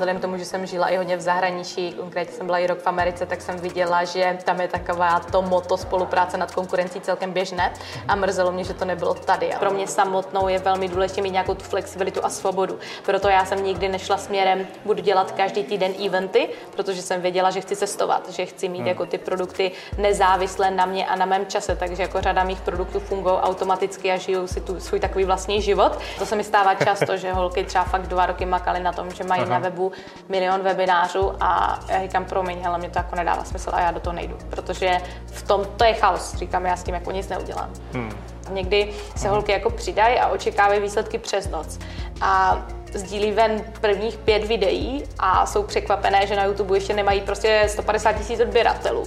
vzhledem k tomu, že jsem žila i hodně v zahraničí, konkrétně jsem byla i rok v Americe, tak jsem viděla, že tam je taková to moto spolupráce nad konkurencí celkem běžné a mrzelo mě, že to nebylo tady. A pro mě samotnou je velmi důležité mít nějakou tu flexibilitu a svobodu. Proto já jsem nikdy nešla směrem, budu dělat každý týden eventy, protože jsem věděla, že chci cestovat, že chci mít hmm. jako ty produkty nezávislé na mě a na mém čase, takže jako řada mých produktů fungují automaticky a žijou si tu svůj takový vlastní život. To se mi stává často, že holky třeba fakt dva roky makaly na tom, že mají Aha. na webu milion webinářů a já říkám, promiň, hele, mě to jako nedává smysl a já do toho nejdu, protože v tom to je chaos, říkám, já s tím jako nic neudělám. Hmm. Někdy se holky jako přidají a očekávají výsledky přes noc. A sdílí ven prvních pět videí a jsou překvapené, že na YouTube ještě nemají prostě 150 tisíc odběratelů.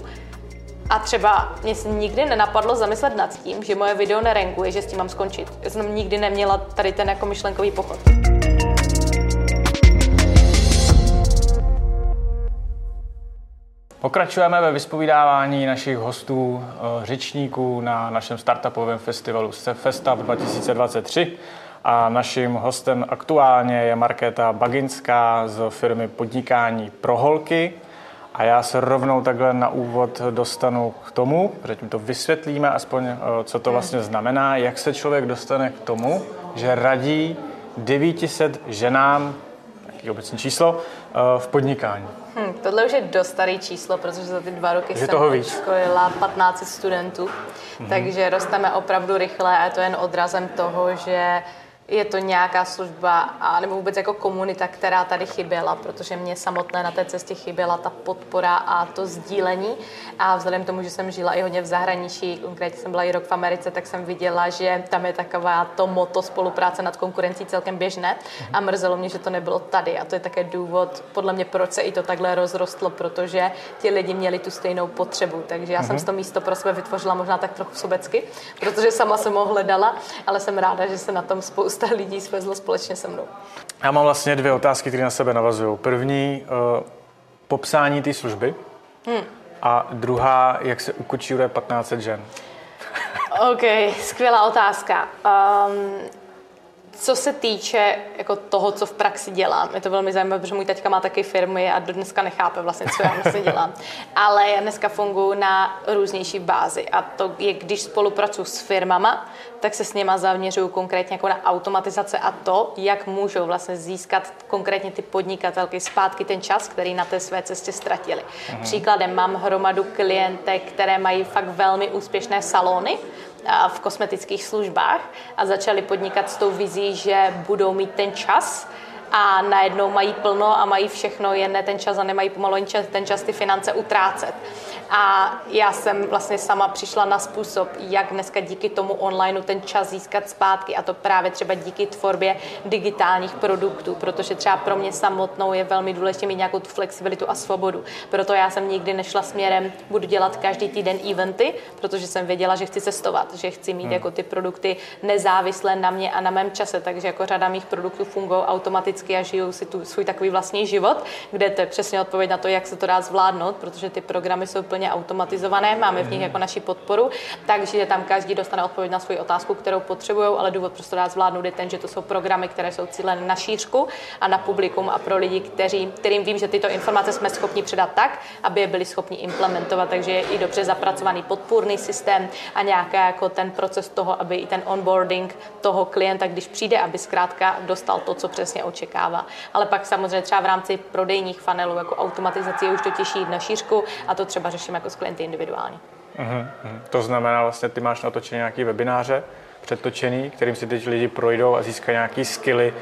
A třeba mě se nikdy nenapadlo zamyslet nad tím, že moje video nerenkuje, že s tím mám skončit. Já jsem nikdy neměla tady ten jako myšlenkový pochod. Pokračujeme ve vyspovídávání našich hostů, eh, řečníků na našem startupovém festivalu Festa 2023. A naším hostem aktuálně je Markéta Baginská z firmy Podnikání pro holky. A já se rovnou takhle na úvod dostanu k tomu, protože tím to vysvětlíme aspoň, eh, co to vlastně znamená, jak se člověk dostane k tomu, že radí 900 ženám, jaký obecní číslo, eh, v podnikání. Hmm, tohle už je dost starý číslo, protože za ty dva roky že jsem toho víc. školila 15 studentů, mm-hmm. takže rosteme opravdu rychle a je to jen odrazem toho, že je to nějaká služba a nebo vůbec jako komunita, která tady chyběla, protože mě samotné na té cestě chyběla ta podpora a to sdílení. A vzhledem k tomu, že jsem žila i hodně v zahraničí, konkrétně jsem byla i rok v Americe, tak jsem viděla, že tam je taková to moto spolupráce nad konkurencí celkem běžné. A mrzelo mě, že to nebylo tady. A to je také důvod, podle mě, proč se i to takhle rozrostlo, protože ti lidi měli tu stejnou potřebu. Takže já mm-hmm. jsem si to místo pro sebe vytvořila možná tak trochu sobecky, protože sama jsem ho hledala, ale jsem ráda, že se na tom spousta spousta lidí svezlo společně se mnou. Já mám vlastně dvě otázky, které na sebe navazují. První, uh, popsání té služby hmm. a druhá, jak se ukočíruje 1500 žen. OK, skvělá otázka. Um, co se týče jako toho, co v praxi dělám, je to velmi zajímavé, protože můj teďka má taky firmy a do dneska nechápe vlastně, co já vlastně dělám. Ale já dneska funguji na různější bázi a to je, když spolupracuji s firmama, tak se s něma zaměřuju konkrétně jako na automatizace a to, jak můžou vlastně získat konkrétně ty podnikatelky zpátky ten čas, který na té své cestě ztratili. Mhm. Příkladem mám hromadu klientek, které mají fakt velmi úspěšné salony, v kosmetických službách a začali podnikat s tou vizí, že budou mít ten čas, a najednou mají plno a mají všechno, jen ne ten čas a nemají pomalu ten čas ty finance utrácet. A já jsem vlastně sama přišla na způsob, jak dneska díky tomu onlineu ten čas získat zpátky a to právě třeba díky tvorbě digitálních produktů, protože třeba pro mě samotnou je velmi důležité mít nějakou tu flexibilitu a svobodu. Proto já jsem nikdy nešla směrem, budu dělat každý týden eventy, protože jsem věděla, že chci cestovat, že chci mít hmm. jako ty produkty nezávislé na mě a na mém čase, takže jako řada mých produktů fungují automaticky a žijou si tu svůj takový vlastní život, kde to je přesně odpověď na to, jak se to dá zvládnout, protože ty programy jsou plně automatizované, máme v nich mhm. jako naši podporu, takže tam každý dostane odpověď na svou otázku, kterou potřebují, ale důvod, proč to dá zvládnout, je ten, že to jsou programy, které jsou cílené na šířku a na publikum a pro lidi, kteří, kterým vím, že tyto informace jsme schopni předat tak, aby je byli schopni implementovat, takže je i dobře zapracovaný podpůrný systém a nějaký jako ten proces toho, aby i ten onboarding toho klienta, když přijde, aby zkrátka dostal to, co přesně očekává. Ale pak samozřejmě třeba v rámci prodejních funnelů jako automatizace je už to těžší jít na šířku a to třeba řeším jako s klienty individuálně. Uh-huh. To znamená vlastně, ty máš natočené nějaký webináře předtočený, kterým si teď lidi projdou a získají nějaký skilly,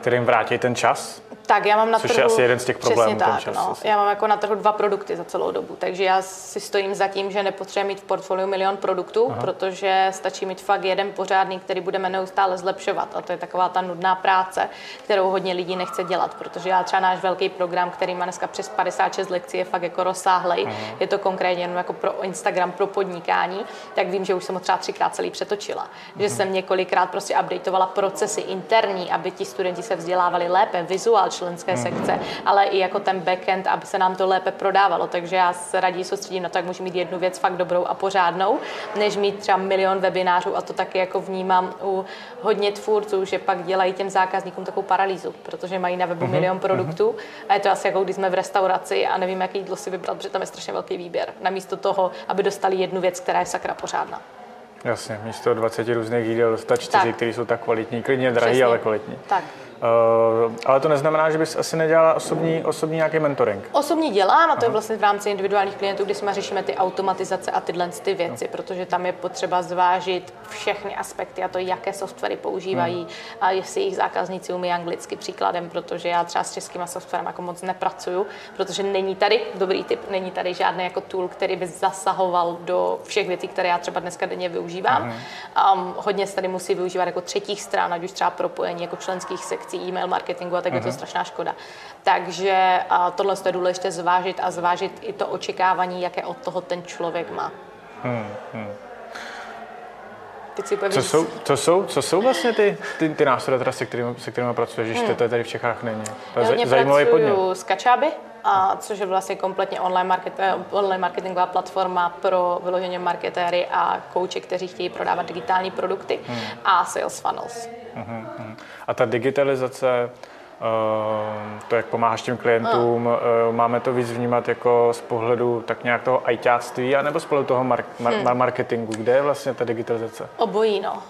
kterým vrátí ten čas? Tak já mám na Což trhu, je asi jeden z těch problémů. Přesně tak, čas, no. Já mám jako na trhu dva produkty za celou dobu, takže já si stojím za tím, že nepotřebuji mít v portfoliu milion produktů, Aha. protože stačí mít fakt jeden pořádný, který budeme neustále zlepšovat a to je taková ta nudná práce, kterou hodně lidí nechce dělat, protože já třeba náš velký program, který má dneska přes 56 lekcí, je fakt jako rozsáhlej. Aha. Je to konkrétně jenom jako pro Instagram, pro podnikání, tak vím, že už jsem ho třeba třikrát celý přetočila. Aha. Že jsem několikrát prostě updateovala procesy interní, aby ti studenti se vzdělávali lépe, vizuál, členské hmm. sekce, ale i jako ten backend, aby se nám to lépe prodávalo. Takže já se raději soustředím na to, jak můžu mít jednu věc fakt dobrou a pořádnou, než mít třeba milion webinářů a to taky jako vnímám u hodně tvůrců, že pak dělají těm zákazníkům takovou paralýzu, protože mají na webu mm-hmm. milion produktů a je to asi jako když jsme v restauraci a nevím, jaké jídlo si vybrat, protože tam je strašně velký výběr. Namísto toho, aby dostali jednu věc, která je sakra pořádná. Jasně, místo 20 různých jídel dostat čtyři, které jsou tak kvalitní, klidně drahý, Přesně. ale kvalitní. Tak. Uh, ale to neznamená, že bys asi nedělala osobní, osobní nějaký mentoring. Osobní dělám a to Aha. je vlastně v rámci individuálních klientů, kdy jsme řešíme ty automatizace a tyhle ty věci, no. protože tam je potřeba zvážit všechny aspekty a to, jaké softwary používají hmm. a jestli jejich zákazníci umí anglicky příkladem, protože já třeba s českýma softwarem jako moc nepracuju, protože není tady, dobrý tip, není tady žádný jako tool, který by zasahoval do všech věcí, které já třeba dneska denně využívám. Hmm. Um, hodně se tady musí využívat jako třetích stran, ať už třeba propojení jako členských sekcí sekcí e-mail marketingu a tak je to strašná škoda. Takže tohle je důležité zvážit a zvážit i to očekávání, jaké od toho ten člověk má. Hmm, hmm. Co, jsou, co, jsou, co jsou vlastně ty, ty, ty nástroje, teda, se, kterými, se kterými pracuješ, hmm. to tady v Čechách není? To je zajímavý podnět. s Kačáby, a což je vlastně kompletně online, market, online marketingová platforma pro vyloženě marketéry a kouče, kteří chtějí prodávat digitální produkty hmm. a sales funnels. Hmm, hmm. A ta digitalizace, to, jak pomáháš těm klientům, no. máme to víc vnímat jako z pohledu tak nějak toho ajťáctví, anebo z pohledu toho mar- mar- hmm. marketingu? Kde je vlastně ta digitalizace? Obojí, no.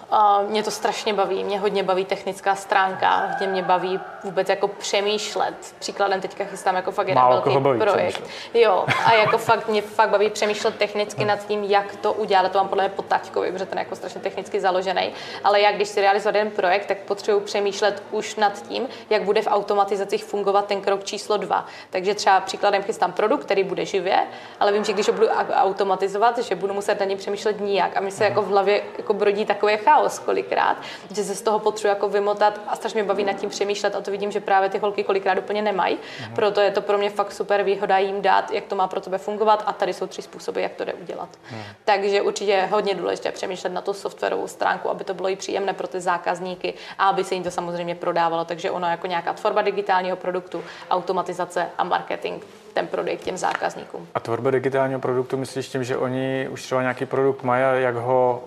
Mě to strašně baví. Mě hodně baví technická stránka, hodně mě baví vůbec jako přemýšlet. Příkladem teďka chystám jako fakt jeden velký baví projekt. Přemýšlet. Jo, a jako fakt mě fakt baví přemýšlet technicky hmm. nad tím, jak to udělat. To mám podle mě pod taťkovi, protože ten je jako strašně technicky založený. Ale jak když si realizovat jeden projekt, tak potřebuji přemýšlet už nad tím, jak bude bude v automatizacích fungovat ten krok číslo dva. Takže třeba příkladem chystám produkt, který bude živě, ale vím, že když ho budu automatizovat, že budu muset na něj přemýšlet nijak. A mi se jako v hlavě jako brodí takový chaos kolikrát, že se z toho potřebuji jako vymotat a strašně baví nad tím přemýšlet a to vidím, že právě ty holky kolikrát úplně nemají. Mhm. Proto je to pro mě fakt super výhoda jim dát, jak to má pro tebe fungovat a tady jsou tři způsoby, jak to jde udělat. Mhm. Takže určitě je hodně důležité přemýšlet na tu softwarovou stránku, aby to bylo i příjemné pro ty zákazníky a aby se jim to samozřejmě prodávalo. Takže ono jako nějaká nějaká tvorba digitálního produktu, automatizace a marketing ten produkt těm zákazníkům. A tvorba digitálního produktu myslíš tím, že oni už třeba nějaký produkt mají, jak ho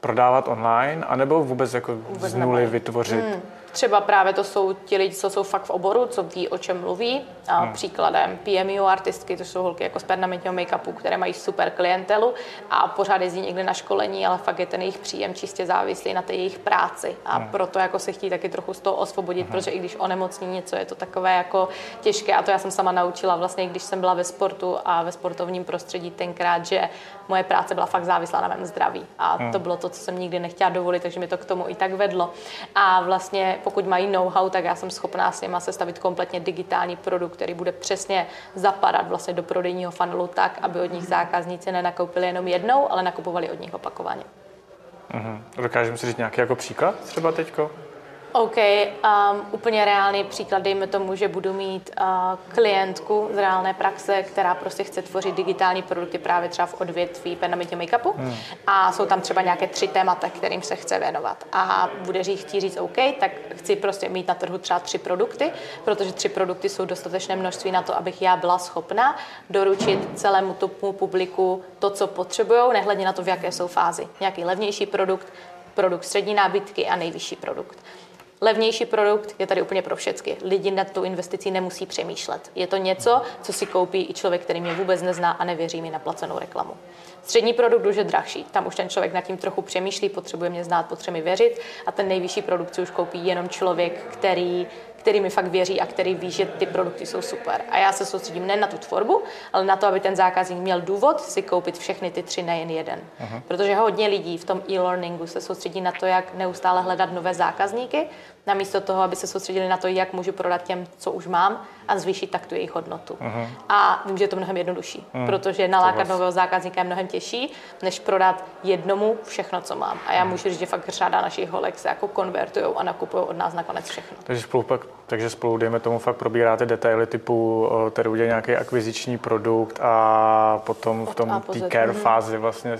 prodávat online, anebo vůbec jako vůbec z nuly nemají. vytvořit? Hmm Třeba právě to jsou ti lidi, co jsou fakt v oboru, co ví, o čem mluví. A hmm. Příkladem PMU artistky, to jsou holky jako z permanentního make-upu, které mají super klientelu a pořád jezdí někde na školení, ale fakt je ten jejich příjem čistě závislý na té jejich práci. A hmm. proto jako se chtějí taky trochu z toho osvobodit, hmm. protože i když onemocní něco, je to takové jako těžké. A to já jsem sama naučila vlastně, když jsem byla ve sportu a ve sportovním prostředí tenkrát, že moje práce byla fakt závislá na mém zdraví. A hmm. to bylo to, co jsem nikdy nechtěla dovolit, takže mi to k tomu i tak vedlo. A vlastně pokud mají know-how, tak já jsem schopná s nimi sestavit kompletně digitální produkt, který bude přesně zapadat vlastně do prodejního funnelu tak, aby od nich zákazníci nenakoupili jenom jednou, ale nakupovali od nich opakovaně. Mm-hmm. Dokážeme si říct nějaký jako příklad třeba teďko? OK, um, úplně reálný příklad, dejme tomu, že budu mít uh, klientku z reálné praxe, která prostě chce tvořit digitální produkty právě třeba v odvětví permanentního make-upu hmm. a jsou tam třeba nějaké tři témata, kterým se chce věnovat a bude chtít říct OK, tak chci prostě mít na trhu třeba tři produkty, protože tři produkty jsou dostatečné množství na to, abych já byla schopna doručit celému tomu publiku to, co potřebují, nehledně na to, v jaké jsou fázi. Nějaký levnější produkt, produkt střední nábytky a nejvyšší produkt. Levnější produkt je tady úplně pro všechny. Lidi nad tou investicí nemusí přemýšlet. Je to něco, co si koupí i člověk, který mě vůbec nezná a nevěří mi na placenou reklamu. Střední produkt už je drahší. Tam už ten člověk nad tím trochu přemýšlí, potřebuje mě znát, potřebuje mi věřit. A ten nejvyšší produkt si už koupí jenom člověk, který který mi fakt věří a který ví, že ty produkty jsou super. A já se soustředím ne na tu tvorbu, ale na to, aby ten zákazník měl důvod si koupit všechny ty tři, nejen jeden. Uh-huh. Protože hodně lidí v tom e-learningu se soustředí na to, jak neustále hledat nové zákazníky, namísto toho, aby se soustředili na to, jak můžu prodat těm, co už mám a zvýšit tak tu jejich hodnotu. Uh-huh. A vím, že je to mnohem jednodušší, uh-huh. protože nalákat nového zákazníka je mnohem těžší, než prodat jednomu všechno, co mám. A já uh-huh. můžu říct, že fakt řada našich holek se jako konvertují a nakupují od nás nakonec všechno. Takže spolu, pak, takže spolu, dejme tomu, fakt probíráte detaily typu, tady udělat nějaký akviziční produkt a potom v tom té care fázi vlastně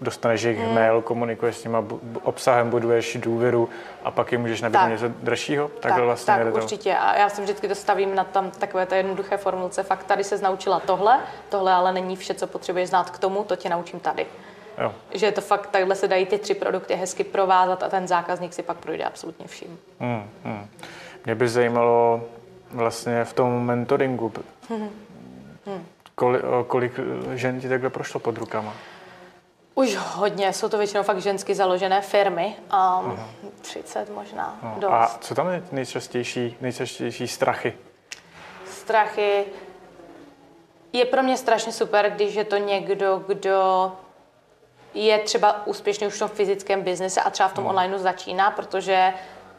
dostaneš jejich hmm. mail, komunikuješ s nimi, obsahem buduješ důvěru a pak jim můžeš nabídnout něco dražšího? Tak, tak vlastně tak určitě. A já si vždycky to stavím na tam takové té jednoduché formulce. Fakt tady se naučila tohle, tohle ale není vše, co potřebuješ znát k tomu, to tě naučím tady. Jo. Že je to fakt, takhle se dají ty tři produkty hezky provázat a ten zákazník si pak projde absolutně vším. Hmm, hmm. Mě by zajímalo vlastně v tom mentoringu, hmm. Hmm. Kolik, kolik žen ti takhle prošlo pod rukama? Už hodně, jsou to většinou fakt žensky založené firmy, um, 30 možná, no. dost. A co tam je nejčastější, nejčastější strachy? Strachy, je pro mě strašně super, když je to někdo, kdo je třeba úspěšný už v tom fyzickém biznise a třeba v tom no. onlineu začíná, protože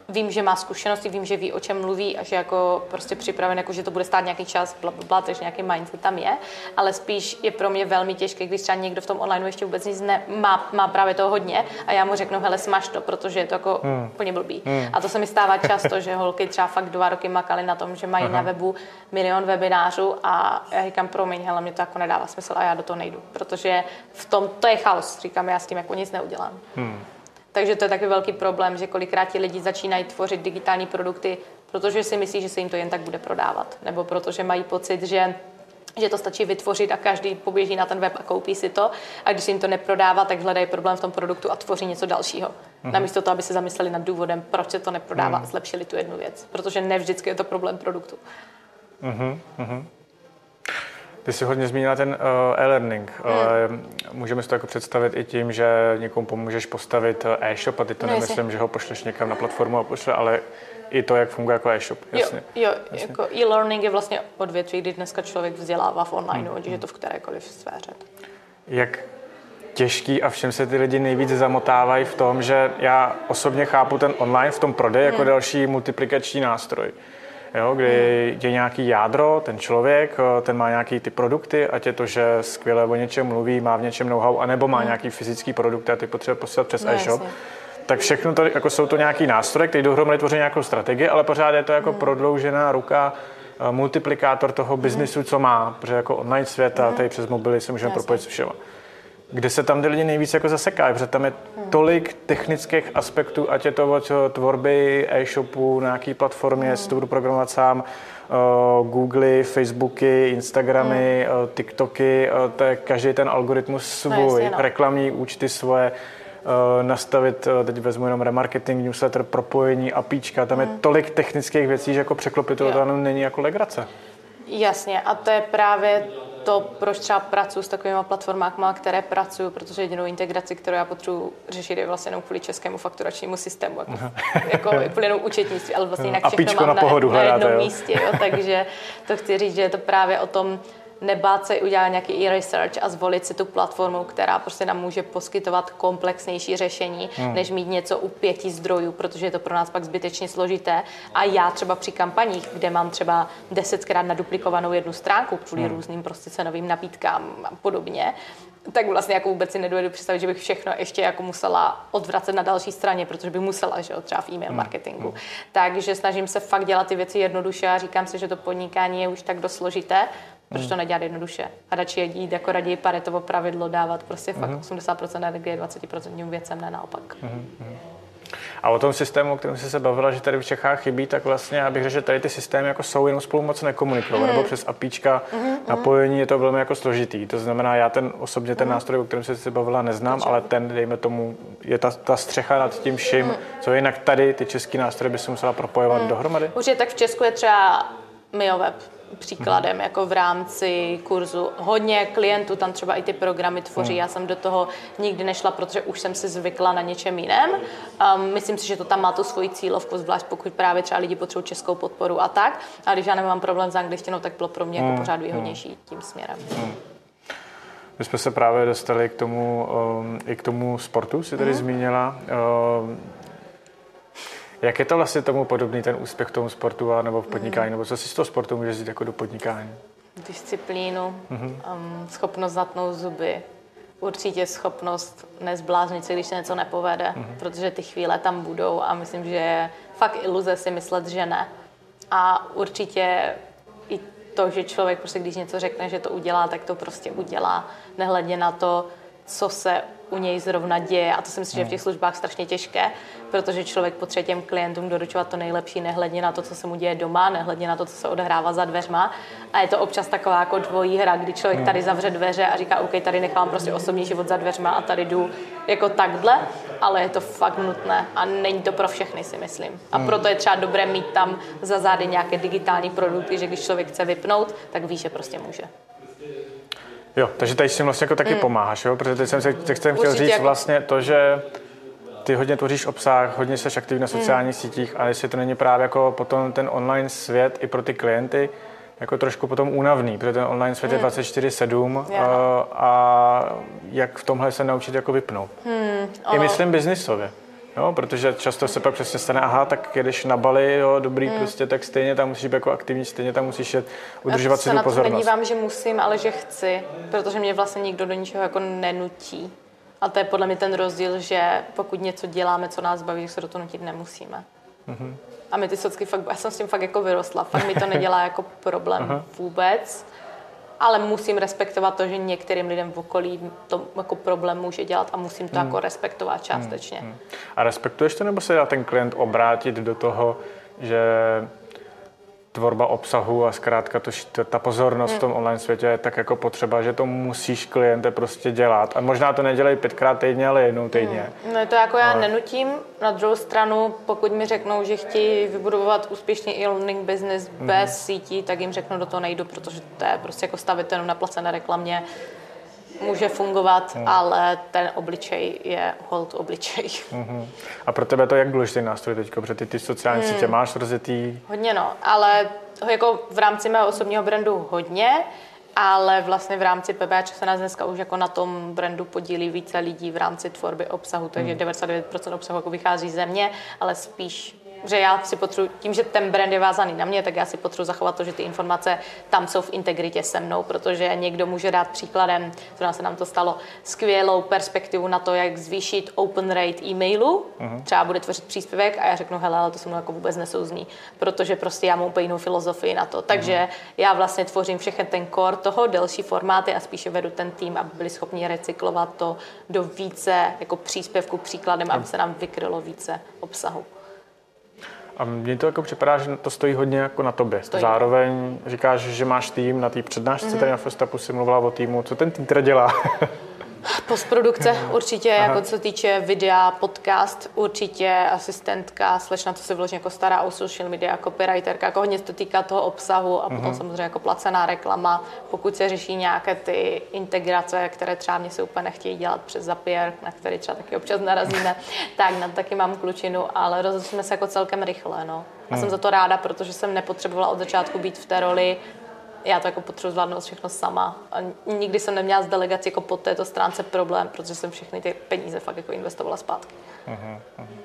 vím, že má zkušenosti, vím, že ví, o čem mluví a že jako prostě připraven, jako že to bude stát nějaký čas, bla, bla, bla, takže nějaký mindset tam je, ale spíš je pro mě velmi těžké, když třeba někdo v tom online ještě vůbec nic ne, má, má právě toho hodně a já mu řeknu, hele, smaž to, protože je to jako hmm. úplně blbý. Hmm. A to se mi stává často, že holky třeba fakt dva roky makaly na tom, že mají Aha. na webu milion webinářů a já říkám, promiň, hele, mě to jako nedává smysl a já do toho nejdu, protože v tom to je chaos, říkám, já s tím jako nic neudělám. Hmm. Takže to je takový velký problém, že kolikrát ti lidi začínají tvořit digitální produkty, protože si myslí, že se jim to jen tak bude prodávat, nebo protože mají pocit, že že to stačí vytvořit a každý poběží na ten web a koupí si to. A když se jim to neprodává, tak hledají problém v tom produktu a tvoří něco dalšího. Mm-hmm. Namísto toho, aby se zamysleli nad důvodem, proč se to neprodává mm. a zlepšili tu jednu věc. Protože ne vždycky je to problém produktu. Mm-hmm. Ty jsi hodně zmínila ten uh, e-learning. Hmm. Uh, můžeme si to jako představit i tím, že někomu pomůžeš postavit eh, e-shop a ty to no, nemyslím, že ho pošleš někam na platformu a pošle, ale i to, jak funguje jako e-shop. Jasně. Jo, jo jasně. jako e-learning je vlastně odvětví, kdy dneska člověk vzdělává v online, hmm. ať je to v kterékoliv sféře. Jak těžký a všem se ty lidi nejvíc zamotávají v tom, že já osobně chápu ten online v tom prodeji jako hmm. další multiplikační nástroj jo, kdy je nějaký jádro, ten člověk, eh, ten má nějaký ty produkty, ať je to, že skvěle o něčem mluví, má v něčem know-how, anebo má hmm. nějaký fyzický produkt a ty potřebuje posílat přes no, e-shop. Jasně. Tak všechno to, jako jsou to nějaký nástroje, které dohromady tvoří nějakou strategii, ale pořád je to jako hmm. prodloužená ruka eh, multiplikátor toho biznisu, co má, protože jako online svět a tady přes mobily se můžeme propojit s všema kde se tam ty lidi nejvíc jako zasekají, protože tam je tolik technických aspektů, ať je to od tvorby e-shopu na nějaký platformě, jestli to budu programovat sám, uh, Google, Facebooky, Instagramy, hmm. uh, TikToky, uh, to je každý ten algoritmus svůj, no, jasně, no. reklamní účty svoje, uh, nastavit, uh, teď vezmu jenom remarketing, newsletter, propojení, apíčka, tam hmm. je tolik technických věcí, že jako překlopit to není jako legrace. Jasně, a to je právě to, proč třeba pracuji s takovými platformami, které pracuju, protože jedinou integraci, kterou já potřebuji řešit, je vlastně jenom kvůli českému fakturačnímu systému, jako, jako kvůli jenom účetnictví, ale vlastně jinak všechno mám na, na, na jednom jo. místě. Jo, takže to chci říct, že je to právě o tom, nebát se udělat nějaký e-research a zvolit si tu platformu, která prostě nám může poskytovat komplexnější řešení, hmm. než mít něco u pěti zdrojů, protože je to pro nás pak zbytečně složité. A já třeba při kampaních, kde mám třeba desetkrát naduplikovanou jednu stránku kvůli hmm. různým prostě cenovým nabídkám a podobně, tak vlastně jako vůbec si nedovedu představit, že bych všechno ještě jako musela odvracet na další straně, protože bych musela, že jo, třeba v e-mail hmm. marketingu. Hmm. Takže snažím se fakt dělat ty věci jednoduše a říkám si, že to podnikání je už tak dost složité, proč to nedělat jednoduše? A radši je jít jako raději paretovo pravidlo, dávat prostě fakt mm-hmm. 80% energie 20% věcem, ne naopak. Mm-hmm. A o tom systému, o kterém jsi se bavila, že tady v Čechách chybí, tak vlastně já bych řekl, že tady ty systémy jako jsou, jenom spolu moc nekomunikují, mm. nebo přes apíčka mm, napojení je to velmi jako složitý. To znamená, já ten osobně ten mm. nástroj, o kterém jsi se bavila, neznám, ale ten, dejme tomu, je ta, ta střecha nad tím vším, mm. co jinak tady ty český nástroje by se musela propojovat mm. dohromady. Určitě tak v Česku je třeba MioWeb, příkladem jako v rámci kurzu. Hodně klientů tam třeba i ty programy tvoří. Já jsem do toho nikdy nešla, protože už jsem si zvykla na něčem jiném. Um, myslím si, že to tam má tu svoji cílovku, zvlášť pokud právě třeba lidi potřebují českou podporu a tak. A když já nemám problém s angličtinou, tak bylo pro mě jako pořád výhodnější tím směrem. My jsme se právě dostali k tomu, um, i k tomu sportu, si tady mm. zmínila. Um, jak je to vlastně tomu podobný ten úspěch v tom sportu a nebo v podnikání? Mm. Nebo co si z toho sportu může říct jako do podnikání? Disciplínu, mm-hmm. um, schopnost zatnout zuby, určitě schopnost nezbláznit se, když se něco nepovede, mm-hmm. protože ty chvíle tam budou a myslím, že je fakt iluze si myslet, že ne. A určitě i to, že člověk prostě, když něco řekne, že to udělá, tak to prostě udělá, nehledě na to, co se u něj zrovna děje. A to si myslím, že v těch službách strašně těžké, protože člověk potřebuje těm klientům doručovat to nejlepší, nehledně na to, co se mu děje doma, nehledně na to, co se odehrává za dveřma. A je to občas taková jako dvojí hra, kdy člověk tady zavře dveře a říká, OK, tady nechám prostě osobní život za dveřma a tady jdu jako takhle, ale je to fakt nutné a není to pro všechny, si myslím. A proto je třeba dobré mít tam za zády nějaké digitální produkty, že když člověk chce vypnout, tak ví, že prostě může. Jo, takže tady s tím vlastně jako taky mm. pomáháš, jo? Protože teď jsem si teď jsem chtěl říct jako... vlastně to, že ty hodně tvoříš obsah, hodně jsi aktivní na sociálních mm. sítích, ale jestli to není právě jako potom ten online svět i pro ty klienty, jako trošku potom únavný, protože ten online svět mm. je 24-7 yeah. a, a jak v tomhle se naučit jako vypnout. Mm. I myslím biznisově. Jo, protože často se pak přesně stane, aha, tak jedeš na Bali, jo, dobrý hmm. prostě, tak stejně tam musíš být jako aktivní, stejně tam musíš jet, udržovat si tu na pozornost. Já nedívám, že musím, ale že chci, protože mě vlastně nikdo do ničeho jako nenutí. A to je podle mě ten rozdíl, že pokud něco děláme, co nás baví, se do toho nutit nemusíme. Mm-hmm. A my ty socky fakt, já jsem s tím fakt jako vyrostla, fakt mi to nedělá jako problém vůbec ale musím respektovat to, že některým lidem v okolí to jako problém může dělat a musím to hmm. jako respektovat částečně. Hmm. A respektuješ to, nebo se dá ten klient obrátit do toho, že tvorba obsahu a zkrátka to, ta pozornost hmm. v tom online světě je tak jako potřeba, že to musíš kliente prostě dělat. A možná to nedělej pětkrát týdně, ale jednou týdně. Hmm. No to jako já ale... nenutím. Na druhou stranu, pokud mi řeknou, že chtějí vybudovat úspěšný e-learning business hmm. bez sítí, tak jim řeknu, do toho nejdu, protože to je prostě jako stavit jenom na placené reklamě může fungovat, hmm. ale ten obličej je hold obličej. Hmm. A pro tebe to jak důležitý nástroj teď, protože ty, ty sociální hmm. sítě máš rozjetý? Hodně no, ale jako v rámci mého osobního brandu hodně, ale vlastně v rámci PBČ se nás dneska už jako na tom brandu podílí více lidí v rámci tvorby obsahu, takže hmm. 99% obsahu jako vychází ze mě, ale spíš že já si potřebuji, tím, že ten brand je vázaný na mě, tak já si potřebuji zachovat to, že ty informace tam jsou v integritě se mnou, protože někdo může dát příkladem, co se nám to stalo, skvělou perspektivu na to, jak zvýšit open rate e-mailu, uh-huh. třeba bude tvořit příspěvek a já řeknu, hele, ale to se mnou jako vůbec nesouzní, protože prostě já mám úplně jinou filozofii na to. Takže uh-huh. já vlastně tvořím všechny ten core toho, delší formáty a spíše vedu ten tým, aby byli schopni recyklovat to do více jako příspěvku příkladem, aby se nám vykrylo více obsahu. A mně to jako připadá, že to stojí hodně jako na tobě. Stojí. Zároveň říkáš, že máš tým na té přednášce, mm-hmm. tady na Festapu si mluvila o týmu. Co ten tým teda dělá? Postprodukce určitě, Aha. jako co týče videa, podcast, určitě asistentka, slečna, co se vložně jako stará o social media, copywriterka, jako hodně se to týká toho obsahu a potom mm-hmm. samozřejmě jako placená reklama, pokud se řeší nějaké ty integrace, které třeba mě se úplně nechtějí dělat přes Zapier, na který třeba taky občas narazíme, tak na taky mám klučinu, ale rozhodli jsme se jako celkem rychle, no. A mm. jsem za to ráda, protože jsem nepotřebovala od začátku být v té roli já to jako potřebuji zvládnout všechno sama. A nikdy jsem neměla s delegací jako po této stránce problém, protože jsem všechny ty peníze fakt jako investovala zpátky. Uh-huh, uh-huh.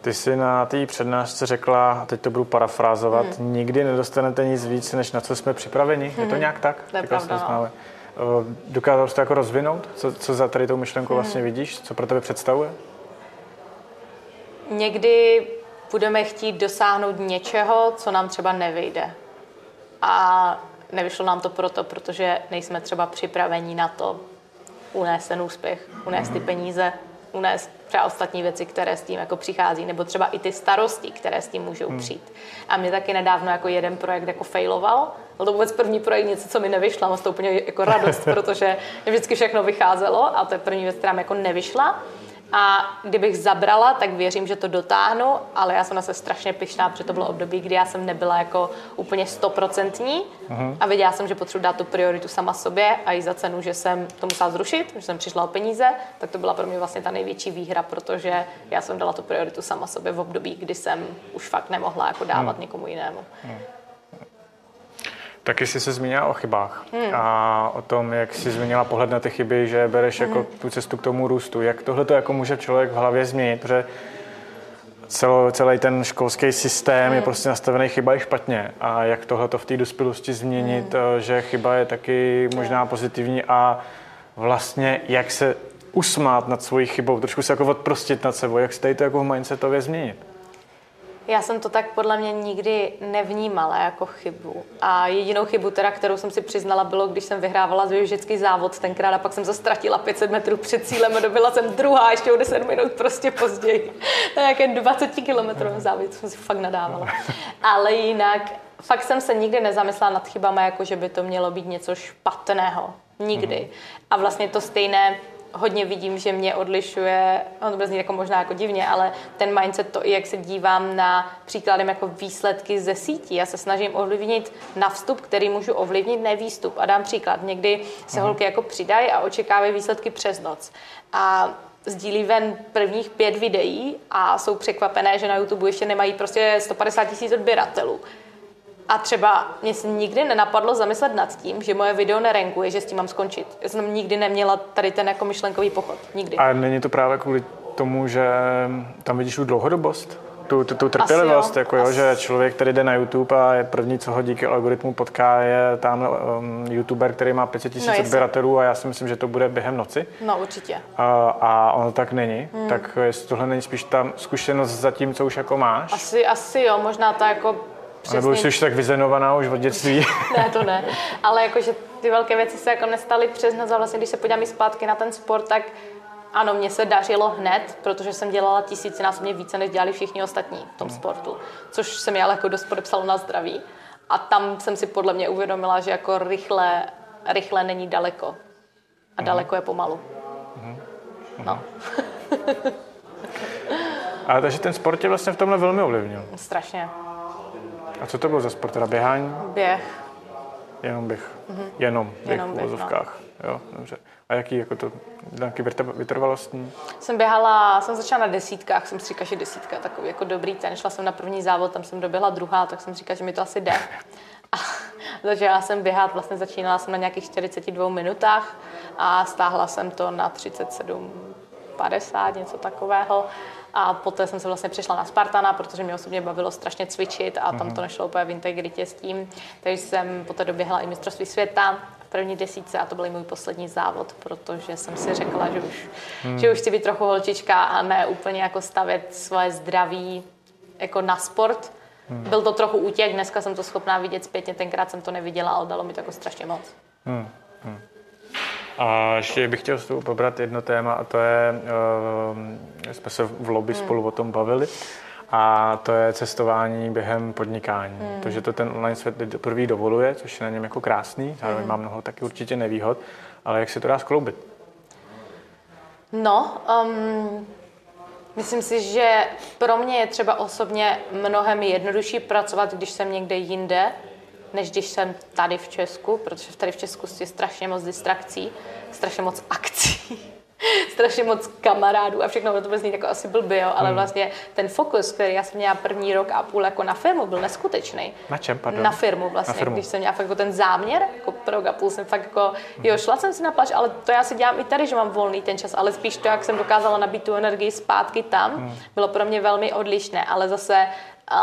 Ty jsi na té přednášce řekla, teď to budu parafrázovat, hmm. nikdy nedostanete nic víc, než na co jsme připraveni. Hmm. Je to mhm. nějak tak? To je pravda, no. Dokázal jsi to jako rozvinout? Co, co za tady tou myšlenkou hmm. vlastně vidíš? Co pro tebe představuje? Někdy budeme chtít dosáhnout něčeho, co nám třeba nevyjde a nevyšlo nám to proto, protože nejsme třeba připraveni na to unést ten úspěch, unést ty peníze, unést třeba ostatní věci, které s tím jako přichází, nebo třeba i ty starosti, které s tím můžou hmm. přijít. A mě taky nedávno jako jeden projekt jako failoval, byl to vůbec první projekt, něco, co mi nevyšlo, mám to úplně jako radost, protože vždycky všechno vycházelo a to je první věc, která mi jako nevyšla. A kdybych zabrala, tak věřím, že to dotáhnu, ale já jsem na se strašně pyšná, protože to bylo období, kdy já jsem nebyla jako úplně stoprocentní uh-huh. a věděla jsem, že potřebuji dát tu prioritu sama sobě a i za cenu, že jsem to musela zrušit, že jsem přišla o peníze, tak to byla pro mě vlastně ta největší výhra, protože já jsem dala tu prioritu sama sobě v období, kdy jsem už fakt nemohla jako dávat uh-huh. někomu jinému. Uh-huh. Taky jsi se zmínila o chybách hmm. a o tom, jak jsi zmínila pohled na ty chyby, že bereš jako hmm. jako tu cestu k tomu růstu. Jak tohle to jako může člověk v hlavě změnit, protože celo, celý ten školský systém hmm. je prostě nastavený chyba i špatně. A jak tohle to v té dospělosti změnit, hmm. že chyba je taky možná pozitivní a vlastně jak se usmát nad svojí chybou, trošku se jako odprostit nad sebou, jak se tady to jako mindsetově změnit? Já jsem to tak podle mě nikdy nevnímala jako chybu. A jedinou chybu, teda, kterou jsem si přiznala, bylo, když jsem vyhrávala zvěžecký závod tenkrát a pak jsem zastratila 500 metrů před cílem a dobila jsem druhá ještě o 10 minut prostě později. Na nějaké 20 kilometrovém závodě, to jsem si fakt nadávala. Ale jinak, fakt jsem se nikdy nezamyslela nad chybama, jako že by to mělo být něco špatného. Nikdy. Mm. A vlastně to stejné hodně vidím, že mě odlišuje, on to zní jako možná jako divně, ale ten mindset, to i jak se dívám na příkladem jako výsledky ze sítí. Já se snažím ovlivnit na vstup, který můžu ovlivnit, ne výstup. A dám příklad. Někdy se mhm. holky jako přidají a očekávají výsledky přes noc. A sdílí ven prvních pět videí a jsou překvapené, že na YouTube ještě nemají prostě 150 tisíc odběratelů. A třeba mě se nikdy nenapadlo zamyslet nad tím, že moje video nerenkuje, že s tím mám skončit. Já jsem nikdy neměla tady ten jako myšlenkový pochod. Nikdy. A není to právě kvůli tomu, že tam vidíš tu dlouhodobost? Tu, tu, tu trpělivost, jo. jako jo, že člověk, který jde na YouTube a je první, co ho díky algoritmu potká, je tam um, youtuber, který má 500 tisíc no, odběratelů a já si myslím, že to bude během noci. No určitě. A, a ono tak není. Hmm. Tak jestli tohle není spíš ta zkušenost za tím, co už jako máš? Asi, asi jo, možná ta jako Přesně. Nebo jsi už tak vyzenovaná už od dětství. ne, to ne. Ale jakože ty velké věci se jako nestaly přes noc a vlastně, když se podívám i zpátky na ten sport, tak ano, mně se dařilo hned, protože jsem dělala tisícinásobně více, než dělali všichni ostatní v tom hmm. sportu. Což se mi ale jako dost podepsalo na zdraví. A tam jsem si podle mě uvědomila, že jako rychle, rychle není daleko. A hmm. daleko je pomalu. Hmm. No. Ale takže ten sport tě vlastně v tomhle velmi ovlivnil. Strašně. A co to bylo za sport? Teda běhání? Běh. Jenom běh. Mm-hmm. Jenom běh Jenom v vozovkách. No. Jo, dobře. A jaký jako to, nějaký vytrvalostní? Jsem běhala, jsem začala na desítkách, jsem si říkala, že desítka takový jako dobrý ten. Šla jsem na první závod, tam jsem doběhla druhá, tak jsem říkala, že mi to asi jde. A začala jsem běhat, vlastně začínala jsem na nějakých 42 minutách a stáhla jsem to na 37 50, něco takového. A poté jsem se vlastně přišla na Spartana, protože mě osobně bavilo strašně cvičit a tam to mhm. nešlo úplně v integritě s tím. Takže jsem poté doběhla i mistrovství světa v první desíce a to byl můj poslední závod, protože jsem si řekla, že už, hmm. že už chci být trochu holčička a ne úplně jako stavět svoje zdraví jako na sport. Hmm. Byl to trochu útěk, dneska jsem to schopná vidět zpětně, tenkrát jsem to neviděla, ale dalo mi to jako strašně moc. Hmm. Hmm. A ještě bych chtěl s tou pobrat jedno téma a to je, uh, jsme se v lobby hmm. spolu o tom bavili, a to je cestování během podnikání. Hmm. To, že to ten online svět prvý dovoluje, což je na něm jako krásný, zároveň hmm. má mnoho taky určitě nevýhod, ale jak se to dá skloubit? No, um, myslím si, že pro mě je třeba osobně mnohem jednodušší pracovat, když jsem někde jinde, než když jsem tady v Česku, protože tady v Česku je strašně moc distrakcí, strašně moc akcí strašně moc kamarádů a všechno, to zní jako asi blbě, jo, ale hmm. vlastně ten fokus, který já jsem měla první rok a půl jako na firmu, byl neskutečný. Na čem, pardon? Na firmu vlastně, na firmu. když jsem měla fakt jako ten záměr, jako pro rok a půl jsem fakt jako, jo, šla jsem si na pláž, ale to já si dělám i tady, že mám volný ten čas, ale spíš to, jak jsem dokázala nabít tu energii zpátky tam, hmm. bylo pro mě velmi odlišné, ale zase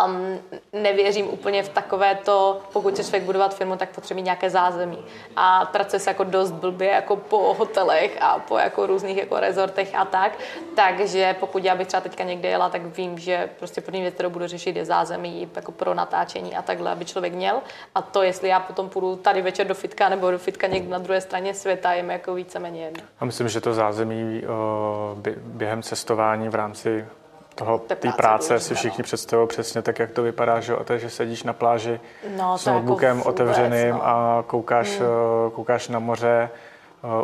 um, nevěřím úplně v takové to, pokud chceš člověk budovat firmu, tak potřebuje nějaké zázemí. A pracuje se jako dost blbě jako po hotelech a po jako různých jako rezortech a tak. Takže pokud já bych třeba teďka někde jela, tak vím, že prostě první věc, kterou budu řešit, je zázemí jako pro natáčení a takhle, aby člověk měl. A to, jestli já potom půjdu tady večer do fitka nebo do fitka někde na druhé straně světa, je mi jako víceméně jedno. A myslím, že to zázemí o, během cestování v rámci toho, té práce, práce si všichni představují přesně tak, jak to vypadá, že, to, že sedíš na pláži no, s notebookem jako otevřeným no. a koukáš, hmm. koukáš na moře, Eh,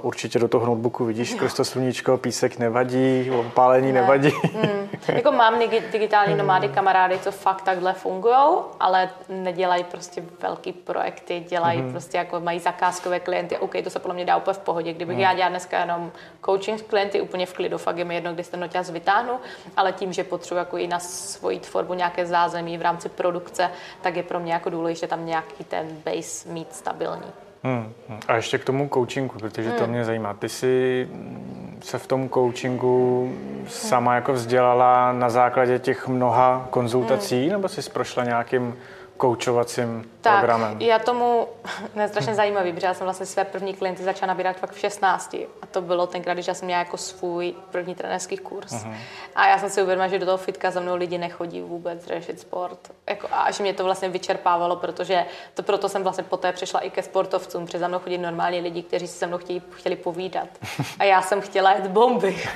určitě do toho notebooku vidíš skrz to sluníčko, písek nevadí, opálení ne. nevadí. Mm. Jako mám digitální nomády kamarády, co fakt takhle fungují, ale nedělají prostě velký projekty, dělají mm. prostě jako mají zakázkové klienty. OK, to se podle mě dá úplně v pohodě. Kdybych mm. já dělala dneska jenom coaching klienty, úplně v klidu, fakt je mi jedno, kdy ten noťaz vytáhnu, ale tím, že potřebuji jako i na svoji tvorbu nějaké zázemí v rámci produkce, tak je pro mě jako důležité tam nějaký ten base mít stabilní. Hmm, hmm. A ještě k tomu coachingu, protože hmm. to mě zajímá. Ty jsi se v tom coachingu sama jako vzdělala na základě těch mnoha konzultací, hmm. nebo jsi prošla nějakým koučovacím tak, programem? já tomu, je strašně zajímavý, protože já jsem vlastně své první klienty začala nabírat fakt v 16. A to bylo tenkrát, když já jsem měla jako svůj první trenérský kurz. Uh-huh. A já jsem si uvědomila, že do toho fitka za mnou lidi nechodí vůbec řešit sport. Jako, a že mě to vlastně vyčerpávalo, protože to proto jsem vlastně poté přešla i ke sportovcům, protože za mnou chodí normální lidi, kteří si se mnou chtějí, chtěli povídat. A já jsem chtěla jet bomby.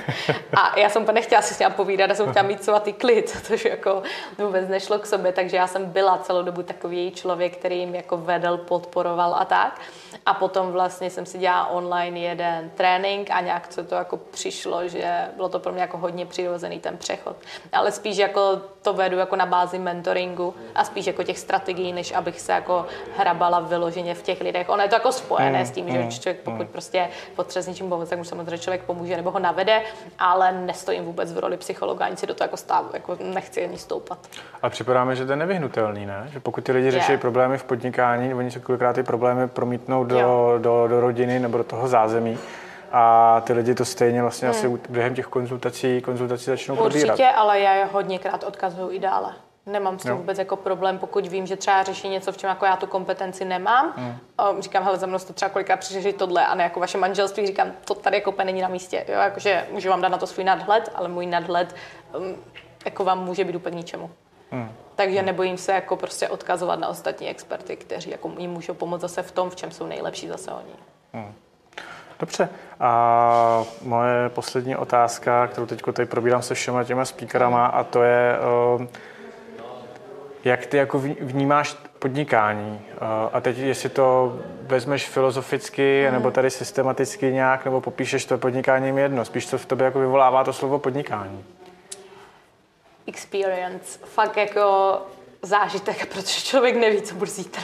A já jsem nechtěla si s ním povídat, já jsem chtěla mít svatý klid, což jako vůbec nešlo k sobě, takže já jsem byla celou dobu takový člověk, který jim jako vedl, podporoval a tak. A potom vlastně jsem si dělala online jeden trénink a nějak co to jako přišlo, že bylo to pro mě jako hodně přirozený ten přechod. Ale spíš jako to vedu jako na bázi mentoringu a spíš jako těch strategií, než abych se jako hrabala vyloženě v těch lidech. Ono je to jako spojené mm, s tím, mm, že člověk pokud mm. prostě potřebuje s něčím pomoct, tak mu samozřejmě člověk pomůže nebo ho navede, ale nestojím vůbec v roli psychologa, ani si do toho jako stávu, jako nechci ani stoupat. A připadá mi, že to je nevyhnutelný, ne? Že pokud ty lidi řeší problémy v podnikání, oni se kolikrát ty problémy promítnou do, do, do rodiny nebo do toho zázemí a ty lidi to stejně vlastně hmm. asi během těch konzultací, konzultací začnou Určitě, probírat. Určitě, ale já je hodněkrát odkazuju i dále. Nemám s tím jo. vůbec jako problém, pokud vím, že třeba řeší něco, v čem jako já tu kompetenci nemám. Mm. Říkám, hele, za mnou jste třeba kolikrát přiřešit tohle a ne jako vaše manželství, říkám, to tady jako není na místě. Jo, jakože můžu vám dát na to svůj nadhled, ale můj nadhled um, jako vám může být úplně ničemu. Mm. Takže nebojím se jako prostě odkazovat na ostatní experty, kteří jako jim můžou pomoct zase v tom, v čem jsou nejlepší zase oni. Mm. Dobře. A moje poslední otázka, kterou teď tady probírám se všema těma speakerama, a to je, uh, jak ty jako vnímáš podnikání? A teď, jestli to vezmeš filozoficky, mm. nebo tady systematicky nějak, nebo popíšeš to podnikání jedno, spíš co v tobě jako vyvolává to slovo podnikání? Experience. Fakt jako zážitek, protože člověk neví, co bude zítra.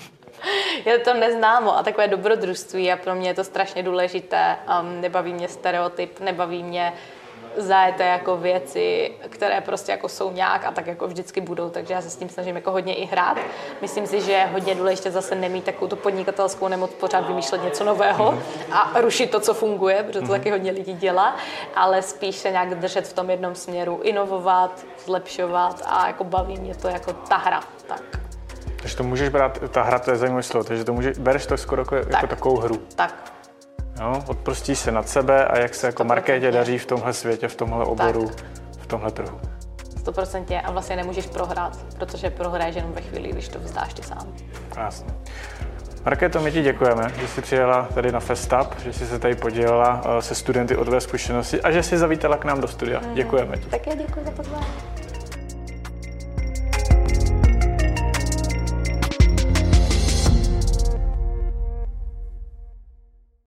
je to neznámo a takové dobrodružství a pro mě je to strašně důležité. Um, nebaví mě stereotyp, nebaví mě zajeté jako věci, které prostě jako jsou nějak a tak jako vždycky budou, takže já se s tím snažím jako hodně i hrát. Myslím si, že je hodně důležité zase nemít takovou tu podnikatelskou nemoc pořád vymýšlet něco nového a rušit to, co funguje, protože to taky hodně lidí dělá, ale spíš se nějak držet v tom jednom směru, inovovat, zlepšovat a jako baví mě to jako ta hra. Tak. Takže to můžeš brát, ta hra, to je zajímavé slovo, takže to můžeš, bereš to skoro jako, jako tak. jako takovou hru. Tak, Jo, odprostíš se nad sebe a jak se jako markétě daří v tomhle světě, v tomhle oboru, tak. v tomhle trhu. 100% a vlastně nemůžeš prohrát, protože prohraješ jenom ve chvíli, když to vzdáš ty sám. Jasně. Markéto, my ti děkujeme, že jsi přijela tady na FestUp, že jsi se tady podělila eh, se studenty o tvé zkušenosti a že jsi zavítala k nám do studia. Mm. Děkujeme ti. Tak já děkuji za pozvání.